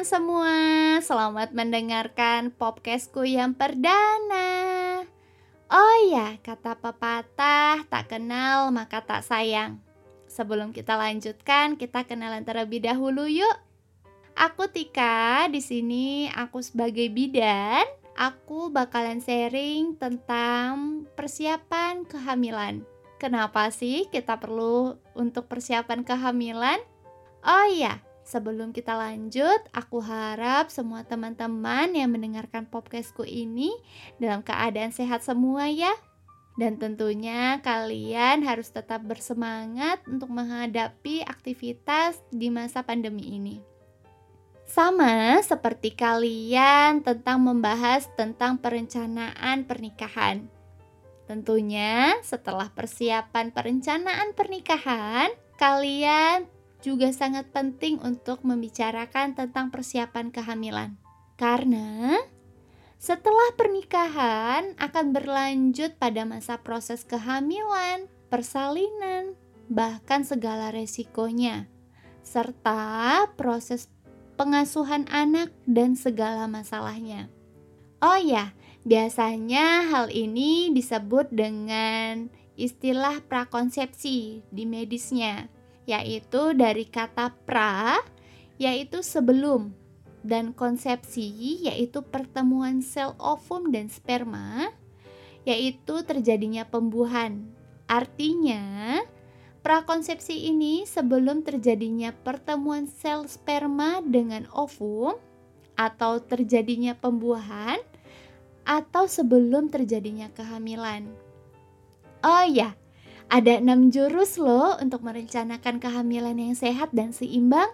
teman-teman semua, selamat mendengarkan podcastku yang perdana. Oh ya, kata pepatah, tak kenal maka tak sayang. Sebelum kita lanjutkan, kita kenalan terlebih dahulu yuk. Aku Tika, di sini aku sebagai bidan. Aku bakalan sharing tentang persiapan kehamilan. Kenapa sih kita perlu untuk persiapan kehamilan? Oh iya, Sebelum kita lanjut, aku harap semua teman-teman yang mendengarkan podcastku ini dalam keadaan sehat semua ya. Dan tentunya kalian harus tetap bersemangat untuk menghadapi aktivitas di masa pandemi ini. Sama seperti kalian tentang membahas tentang perencanaan pernikahan. Tentunya setelah persiapan perencanaan pernikahan, kalian juga sangat penting untuk membicarakan tentang persiapan kehamilan. Karena setelah pernikahan akan berlanjut pada masa proses kehamilan, persalinan, bahkan segala resikonya, serta proses pengasuhan anak dan segala masalahnya. Oh ya, biasanya hal ini disebut dengan istilah prakonsepsi di medisnya yaitu dari kata pra yaitu sebelum dan konsepsi yaitu pertemuan sel ovum dan sperma yaitu terjadinya pembuahan. Artinya, prakonsepsi ini sebelum terjadinya pertemuan sel sperma dengan ovum atau terjadinya pembuahan atau sebelum terjadinya kehamilan. Oh ya, ada enam jurus loh untuk merencanakan kehamilan yang sehat dan seimbang,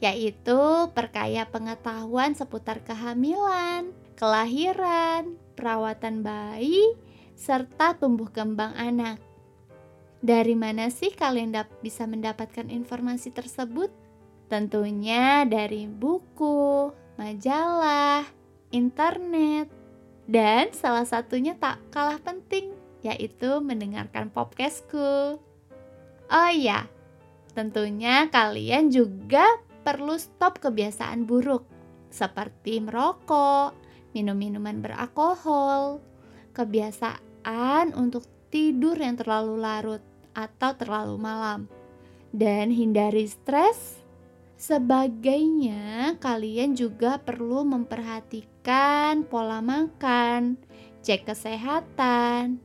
yaitu perkaya pengetahuan seputar kehamilan, kelahiran, perawatan bayi, serta tumbuh kembang anak. Dari mana sih kalian bisa mendapatkan informasi tersebut? Tentunya dari buku, majalah, internet, dan salah satunya tak kalah penting yaitu mendengarkan podcastku. Oh iya, tentunya kalian juga perlu stop kebiasaan buruk seperti merokok, minum minuman beralkohol, kebiasaan untuk tidur yang terlalu larut atau terlalu malam, dan hindari stres. Sebagainya, kalian juga perlu memperhatikan pola makan, cek kesehatan,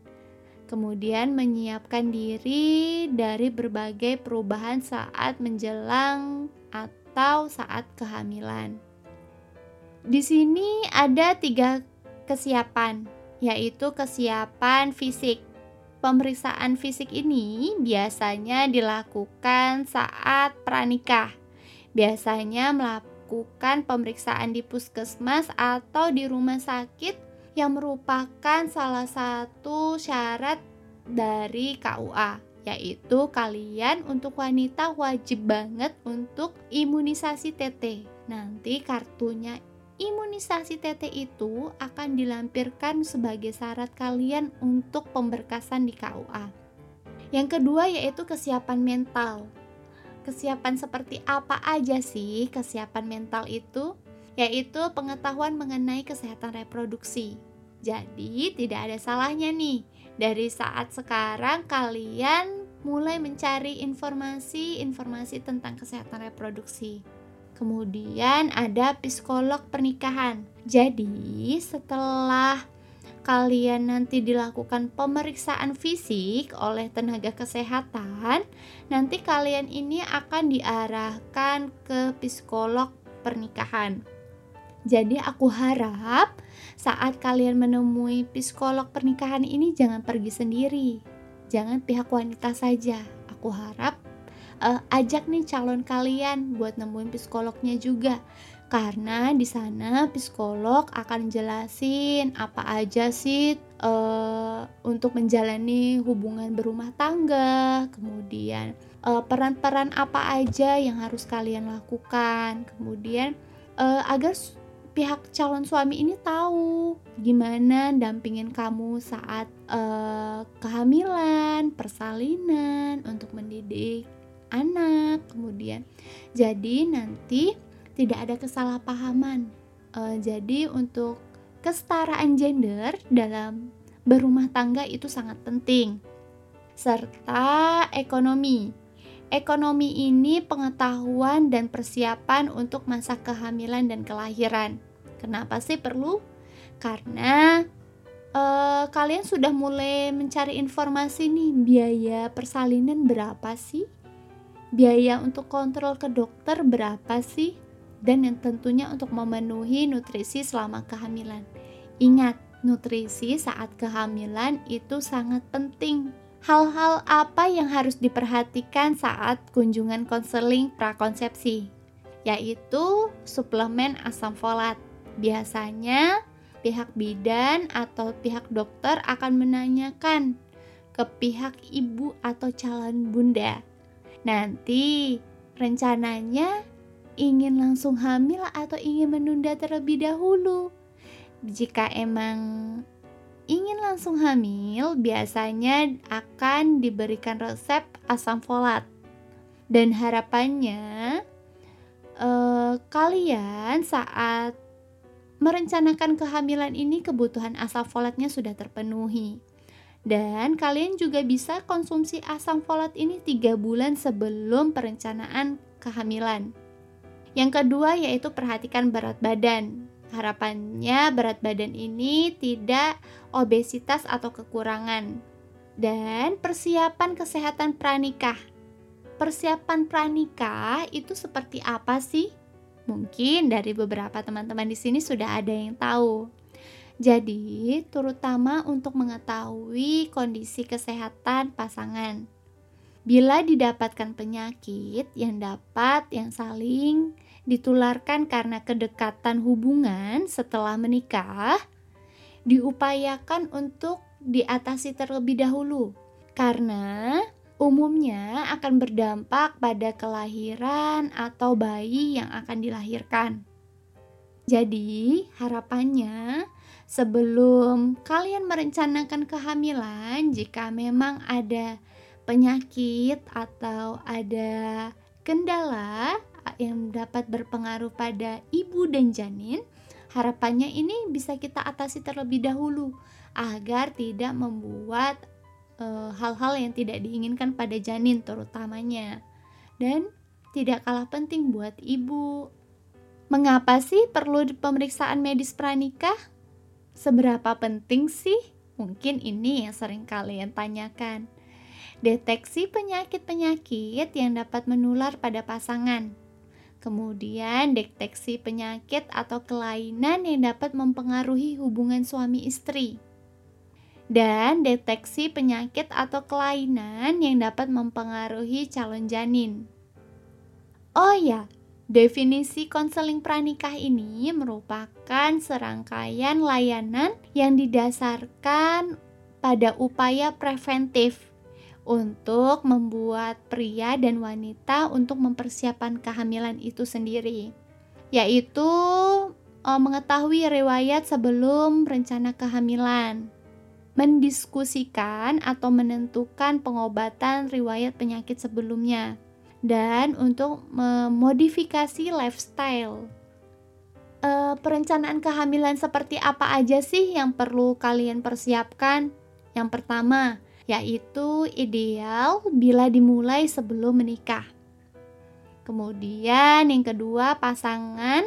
kemudian menyiapkan diri dari berbagai perubahan saat menjelang atau saat kehamilan. Di sini ada tiga kesiapan, yaitu kesiapan fisik. Pemeriksaan fisik ini biasanya dilakukan saat pranikah. Biasanya melakukan pemeriksaan di puskesmas atau di rumah sakit yang merupakan salah satu syarat dari KUA yaitu kalian untuk wanita wajib banget untuk imunisasi TT. Nanti kartunya imunisasi TT itu akan dilampirkan sebagai syarat kalian untuk pemberkasan di KUA. Yang kedua yaitu kesiapan mental. Kesiapan seperti apa aja sih kesiapan mental itu? Yaitu pengetahuan mengenai kesehatan reproduksi. Jadi, tidak ada salahnya nih dari saat sekarang kalian mulai mencari informasi-informasi tentang kesehatan reproduksi. Kemudian ada psikolog pernikahan. Jadi, setelah kalian nanti dilakukan pemeriksaan fisik oleh tenaga kesehatan, nanti kalian ini akan diarahkan ke psikolog pernikahan. Jadi aku harap saat kalian menemui psikolog pernikahan ini jangan pergi sendiri. Jangan pihak wanita saja. Aku harap uh, ajak nih calon kalian buat nemuin psikolognya juga. Karena di sana psikolog akan jelasin apa aja sih uh, untuk menjalani hubungan berumah tangga, kemudian peran-peran uh, apa aja yang harus kalian lakukan, kemudian uh, agar pihak calon suami ini tahu gimana dampingin kamu saat uh, kehamilan, persalinan, untuk mendidik anak. Kemudian, jadi nanti tidak ada kesalahpahaman. Uh, jadi untuk kesetaraan gender dalam berumah tangga itu sangat penting. Serta ekonomi. Ekonomi ini pengetahuan dan persiapan untuk masa kehamilan dan kelahiran. Kenapa sih perlu? Karena uh, kalian sudah mulai mencari informasi nih biaya persalinan berapa sih? Biaya untuk kontrol ke dokter berapa sih? Dan yang tentunya untuk memenuhi nutrisi selama kehamilan. Ingat, nutrisi saat kehamilan itu sangat penting. Hal-hal apa yang harus diperhatikan saat kunjungan konseling prakonsepsi? Yaitu suplemen asam folat. Biasanya pihak bidan atau pihak dokter akan menanyakan ke pihak ibu atau calon bunda. Nanti rencananya ingin langsung hamil atau ingin menunda terlebih dahulu. Jika emang ingin langsung hamil, biasanya akan diberikan resep asam folat. Dan harapannya eh, kalian saat merencanakan kehamilan ini kebutuhan asam folatnya sudah terpenuhi. Dan kalian juga bisa konsumsi asam folat ini 3 bulan sebelum perencanaan kehamilan. Yang kedua yaitu perhatikan berat badan. Harapannya berat badan ini tidak obesitas atau kekurangan. Dan persiapan kesehatan pranikah. Persiapan pranikah itu seperti apa sih? Mungkin dari beberapa teman-teman di sini sudah ada yang tahu. Jadi, terutama untuk mengetahui kondisi kesehatan pasangan. Bila didapatkan penyakit yang dapat yang saling ditularkan karena kedekatan hubungan setelah menikah, diupayakan untuk diatasi terlebih dahulu. Karena umumnya akan berdampak pada kelahiran atau bayi yang akan dilahirkan. Jadi, harapannya sebelum kalian merencanakan kehamilan, jika memang ada penyakit atau ada kendala yang dapat berpengaruh pada ibu dan janin, harapannya ini bisa kita atasi terlebih dahulu agar tidak membuat Eh, hal-hal yang tidak diinginkan pada janin terutamanya. Dan tidak kalah penting buat ibu. Mengapa sih perlu pemeriksaan medis pranikah? Seberapa penting sih? Mungkin ini yang sering kalian tanyakan. Deteksi penyakit-penyakit yang dapat menular pada pasangan. Kemudian deteksi penyakit atau kelainan yang dapat mempengaruhi hubungan suami istri dan deteksi penyakit atau kelainan yang dapat mempengaruhi calon janin. Oh ya, definisi konseling pranikah ini merupakan serangkaian layanan yang didasarkan pada upaya preventif untuk membuat pria dan wanita untuk mempersiapkan kehamilan itu sendiri, yaitu eh, mengetahui riwayat sebelum rencana kehamilan mendiskusikan atau menentukan pengobatan riwayat penyakit sebelumnya dan untuk memodifikasi lifestyle. E, perencanaan kehamilan seperti apa aja sih yang perlu kalian persiapkan? Yang pertama, yaitu ideal bila dimulai sebelum menikah. Kemudian yang kedua, pasangan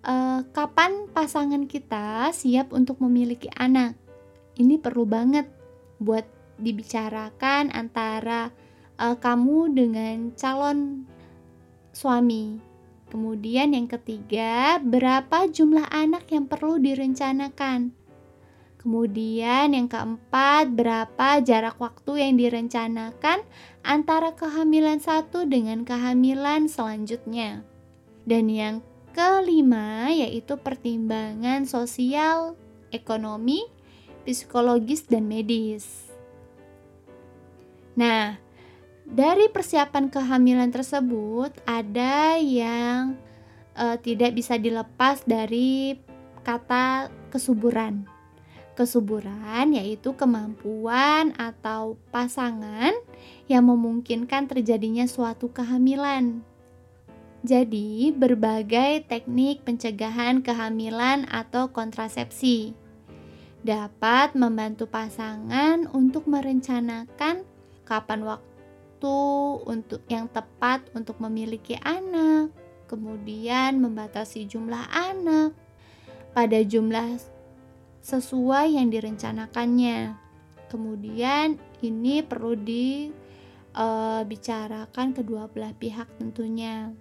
e, kapan pasangan kita siap untuk memiliki anak? ini perlu banget buat dibicarakan antara uh, kamu dengan calon suami. Kemudian yang ketiga, berapa jumlah anak yang perlu direncanakan? Kemudian yang keempat, berapa jarak waktu yang direncanakan antara kehamilan satu dengan kehamilan selanjutnya? Dan yang kelima yaitu pertimbangan sosial, ekonomi, psikologis, dan medis. Nah, dari persiapan kehamilan tersebut, ada yang uh, tidak bisa dilepas dari kata kesuburan. Kesuburan yaitu kemampuan atau pasangan yang memungkinkan terjadinya suatu kehamilan. Jadi, berbagai teknik pencegahan kehamilan atau kontrasepsi dapat membantu pasangan untuk merencanakan kapan waktu untuk yang tepat untuk memiliki anak, kemudian membatasi jumlah anak pada jumlah sesuai yang direncanakannya. Kemudian ini perlu dibicarakan eh, kedua belah pihak tentunya.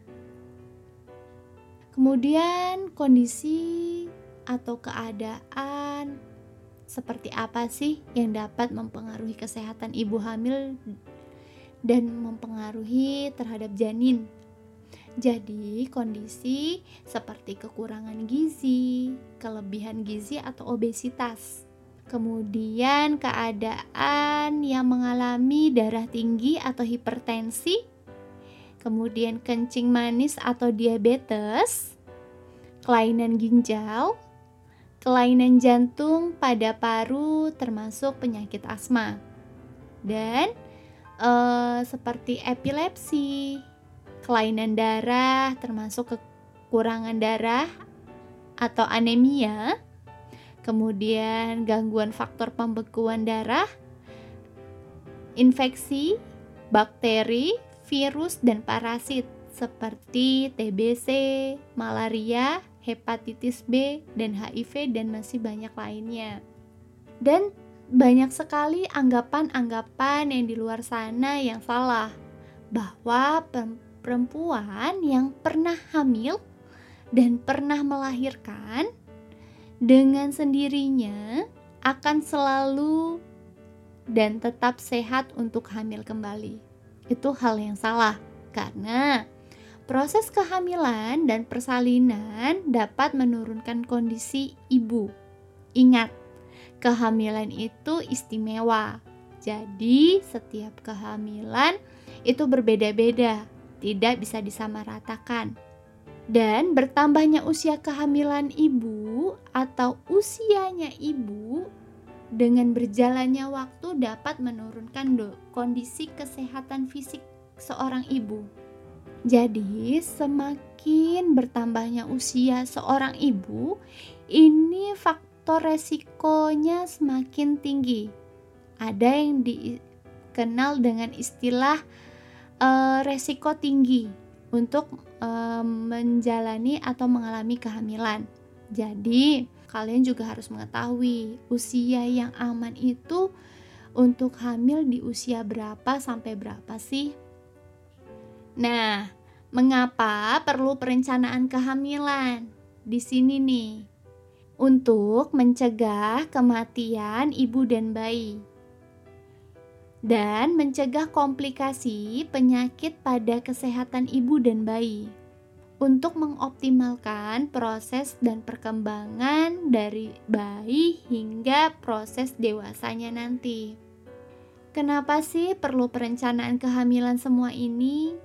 Kemudian kondisi atau keadaan seperti apa sih yang dapat mempengaruhi kesehatan ibu hamil dan mempengaruhi terhadap janin. Jadi, kondisi seperti kekurangan gizi, kelebihan gizi atau obesitas. Kemudian keadaan yang mengalami darah tinggi atau hipertensi, kemudian kencing manis atau diabetes, kelainan ginjal, kelainan jantung pada paru termasuk penyakit asma, dan eh, seperti epilepsi, kelainan darah termasuk kekurangan darah atau anemia, kemudian gangguan faktor pembekuan darah, infeksi, bakteri, virus dan parasit seperti TBC, malaria, hepatitis B, dan HIV dan masih banyak lainnya. Dan banyak sekali anggapan-anggapan yang di luar sana yang salah bahwa perempuan yang pernah hamil dan pernah melahirkan dengan sendirinya akan selalu dan tetap sehat untuk hamil kembali itu hal yang salah karena proses kehamilan dan persalinan dapat menurunkan kondisi ibu. Ingat, kehamilan itu istimewa. Jadi, setiap kehamilan itu berbeda-beda, tidak bisa disamaratakan. Dan bertambahnya usia kehamilan ibu atau usianya ibu dengan berjalannya waktu dapat menurunkan kondisi kesehatan fisik seorang ibu. Jadi, semakin bertambahnya usia seorang ibu, ini faktor resikonya semakin tinggi. Ada yang dikenal dengan istilah uh, resiko tinggi untuk uh, menjalani atau mengalami kehamilan. Jadi, kalian juga harus mengetahui usia yang aman itu untuk hamil di usia berapa sampai berapa sih? Nah, mengapa perlu perencanaan kehamilan? Di sini nih, untuk mencegah kematian ibu dan bayi dan mencegah komplikasi penyakit pada kesehatan ibu dan bayi untuk mengoptimalkan proses dan perkembangan dari bayi hingga proses dewasanya nanti. Kenapa sih perlu perencanaan kehamilan semua ini?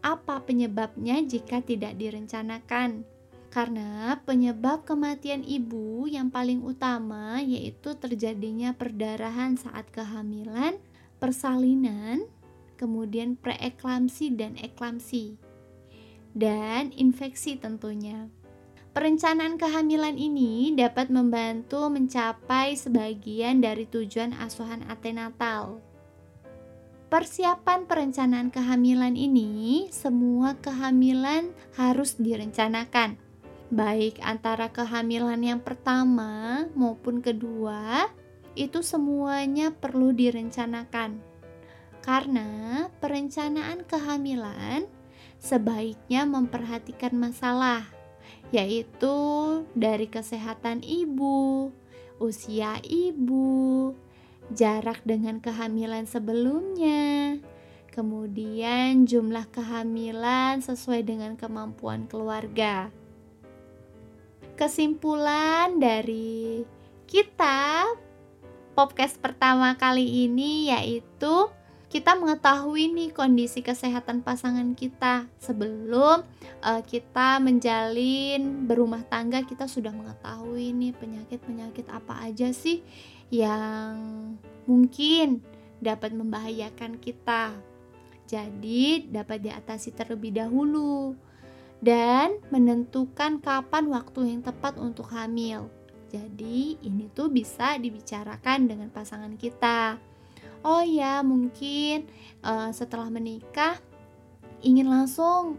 Apa penyebabnya jika tidak direncanakan? Karena penyebab kematian ibu yang paling utama yaitu terjadinya perdarahan saat kehamilan, persalinan, kemudian preeklamsi dan eklamsi dan infeksi tentunya. Perencanaan kehamilan ini dapat membantu mencapai sebagian dari tujuan asuhan antenatal. Persiapan perencanaan kehamilan ini, semua kehamilan harus direncanakan, baik antara kehamilan yang pertama maupun kedua, itu semuanya perlu direncanakan. Karena perencanaan kehamilan sebaiknya memperhatikan masalah, yaitu dari kesehatan ibu, usia ibu, jarak dengan kehamilan sebelumnya, kemudian jumlah kehamilan sesuai dengan kemampuan keluarga. Kesimpulan dari kita podcast pertama kali ini yaitu kita mengetahui nih kondisi kesehatan pasangan kita sebelum uh, kita menjalin berumah tangga kita sudah mengetahui nih penyakit-penyakit apa aja sih yang mungkin dapat membahayakan kita. Jadi dapat diatasi terlebih dahulu. dan menentukan kapan waktu yang tepat untuk hamil. Jadi, ini tuh bisa dibicarakan dengan pasangan kita. Oh ya, mungkin uh, setelah menikah ingin langsung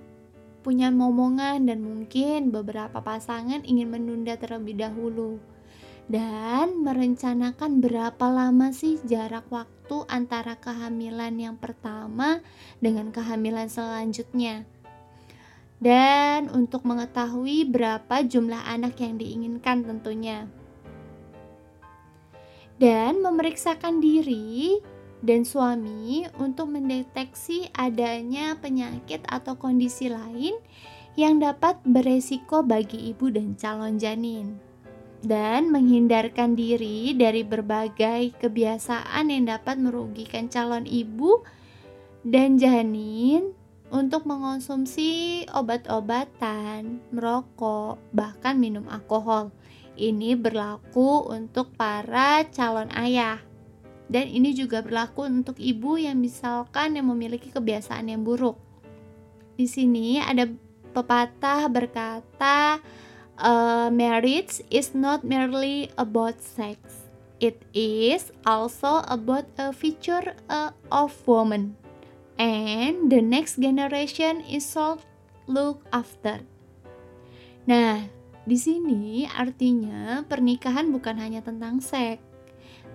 punya momongan dan mungkin beberapa pasangan ingin menunda terlebih dahulu dan merencanakan berapa lama sih jarak waktu antara kehamilan yang pertama dengan kehamilan selanjutnya. Dan untuk mengetahui berapa jumlah anak yang diinginkan tentunya. Dan memeriksakan diri dan suami untuk mendeteksi adanya penyakit atau kondisi lain yang dapat beresiko bagi ibu dan calon janin dan menghindarkan diri dari berbagai kebiasaan yang dapat merugikan calon ibu dan janin untuk mengonsumsi obat-obatan, merokok, bahkan minum alkohol. Ini berlaku untuk para calon ayah dan ini juga berlaku untuk ibu yang misalkan yang memiliki kebiasaan yang buruk. Di sini ada pepatah berkata, uh, marriage is not merely about sex. It is also about a future uh, of woman, and the next generation is so look after. Nah, di sini artinya pernikahan bukan hanya tentang seks,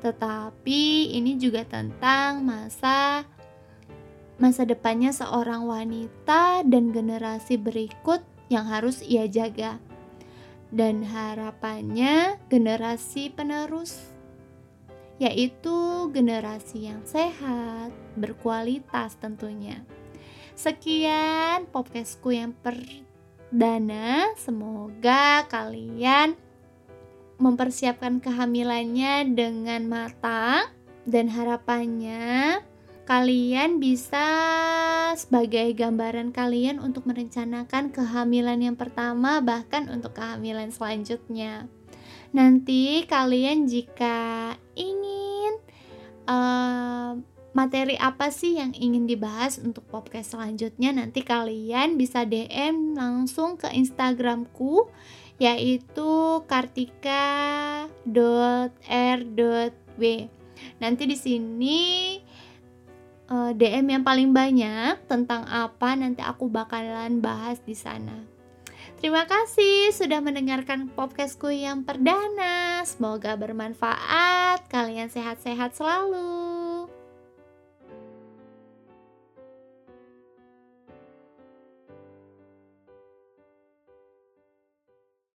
tetapi ini juga tentang masa masa depannya seorang wanita dan generasi berikut yang harus ia jaga. Dan harapannya generasi penerus yaitu generasi yang sehat, berkualitas tentunya. Sekian podcastku yang perdana, semoga kalian mempersiapkan kehamilannya dengan matang dan harapannya kalian bisa sebagai gambaran kalian untuk merencanakan kehamilan yang pertama bahkan untuk kehamilan selanjutnya. Nanti kalian jika ingin uh, materi apa sih yang ingin dibahas untuk podcast selanjutnya nanti kalian bisa DM langsung ke Instagramku yaitu kartika.r.w. Nanti di sini eh, DM yang paling banyak tentang apa nanti aku bakalan bahas di sana. Terima kasih sudah mendengarkan podcastku yang perdana. Semoga bermanfaat. Kalian sehat-sehat selalu.